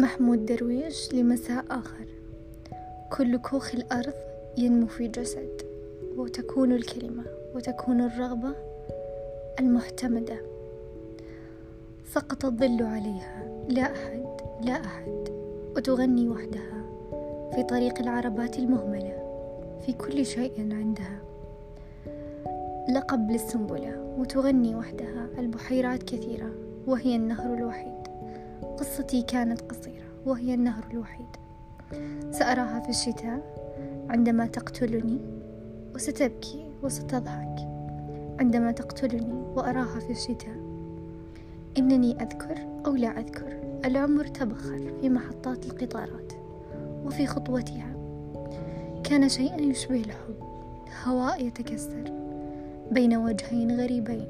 محمود درويش لمساء آخر. كل كوخ الأرض ينمو في جسد وتكون الكلمة وتكون الرغبة المعتمدة سقط الظل عليها. لا أحد لا أحد. وتغني وحدها في طريق العربات المهملة في كل شيء عندها. لقب للسنبلة وتغني وحدها البحيرات كثيرة وهي النهر الوحيد. قصتي كانت قصيرة وهي النهر الوحيد. سأراها في الشتاء عندما تقتلني وستبكي وستضحك. عندما تقتلني وأراها في الشتاء إنني أذكر أو لا أذكر العمر تبخر في محطات القطارات وفي خطوتها. كان شيئا يشبه الحب هواء يتكسر بين وجهين غريبين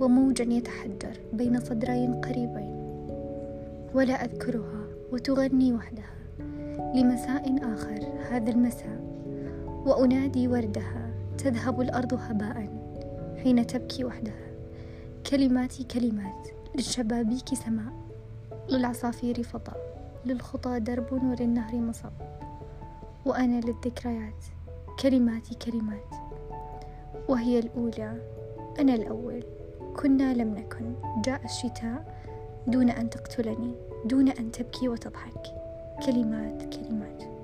وموجا يتحجر بين صدرين قريبين. ولا أذكرها وتغني وحدها لمساء آخر هذا المساء وأنادي وردها تذهب الأرض هباء حين تبكي وحدها. كلماتي كلمات للشبابيك سماء للعصافير فضاء للخطى درب وللنهر مصب وأنا للذكريات كلماتي كلمات وهي الأولى. أنا الأول. كنا لم نكن جاء الشتاء دون أن تقتلني دون أن تبكي وتضحك. كلمات كلمات.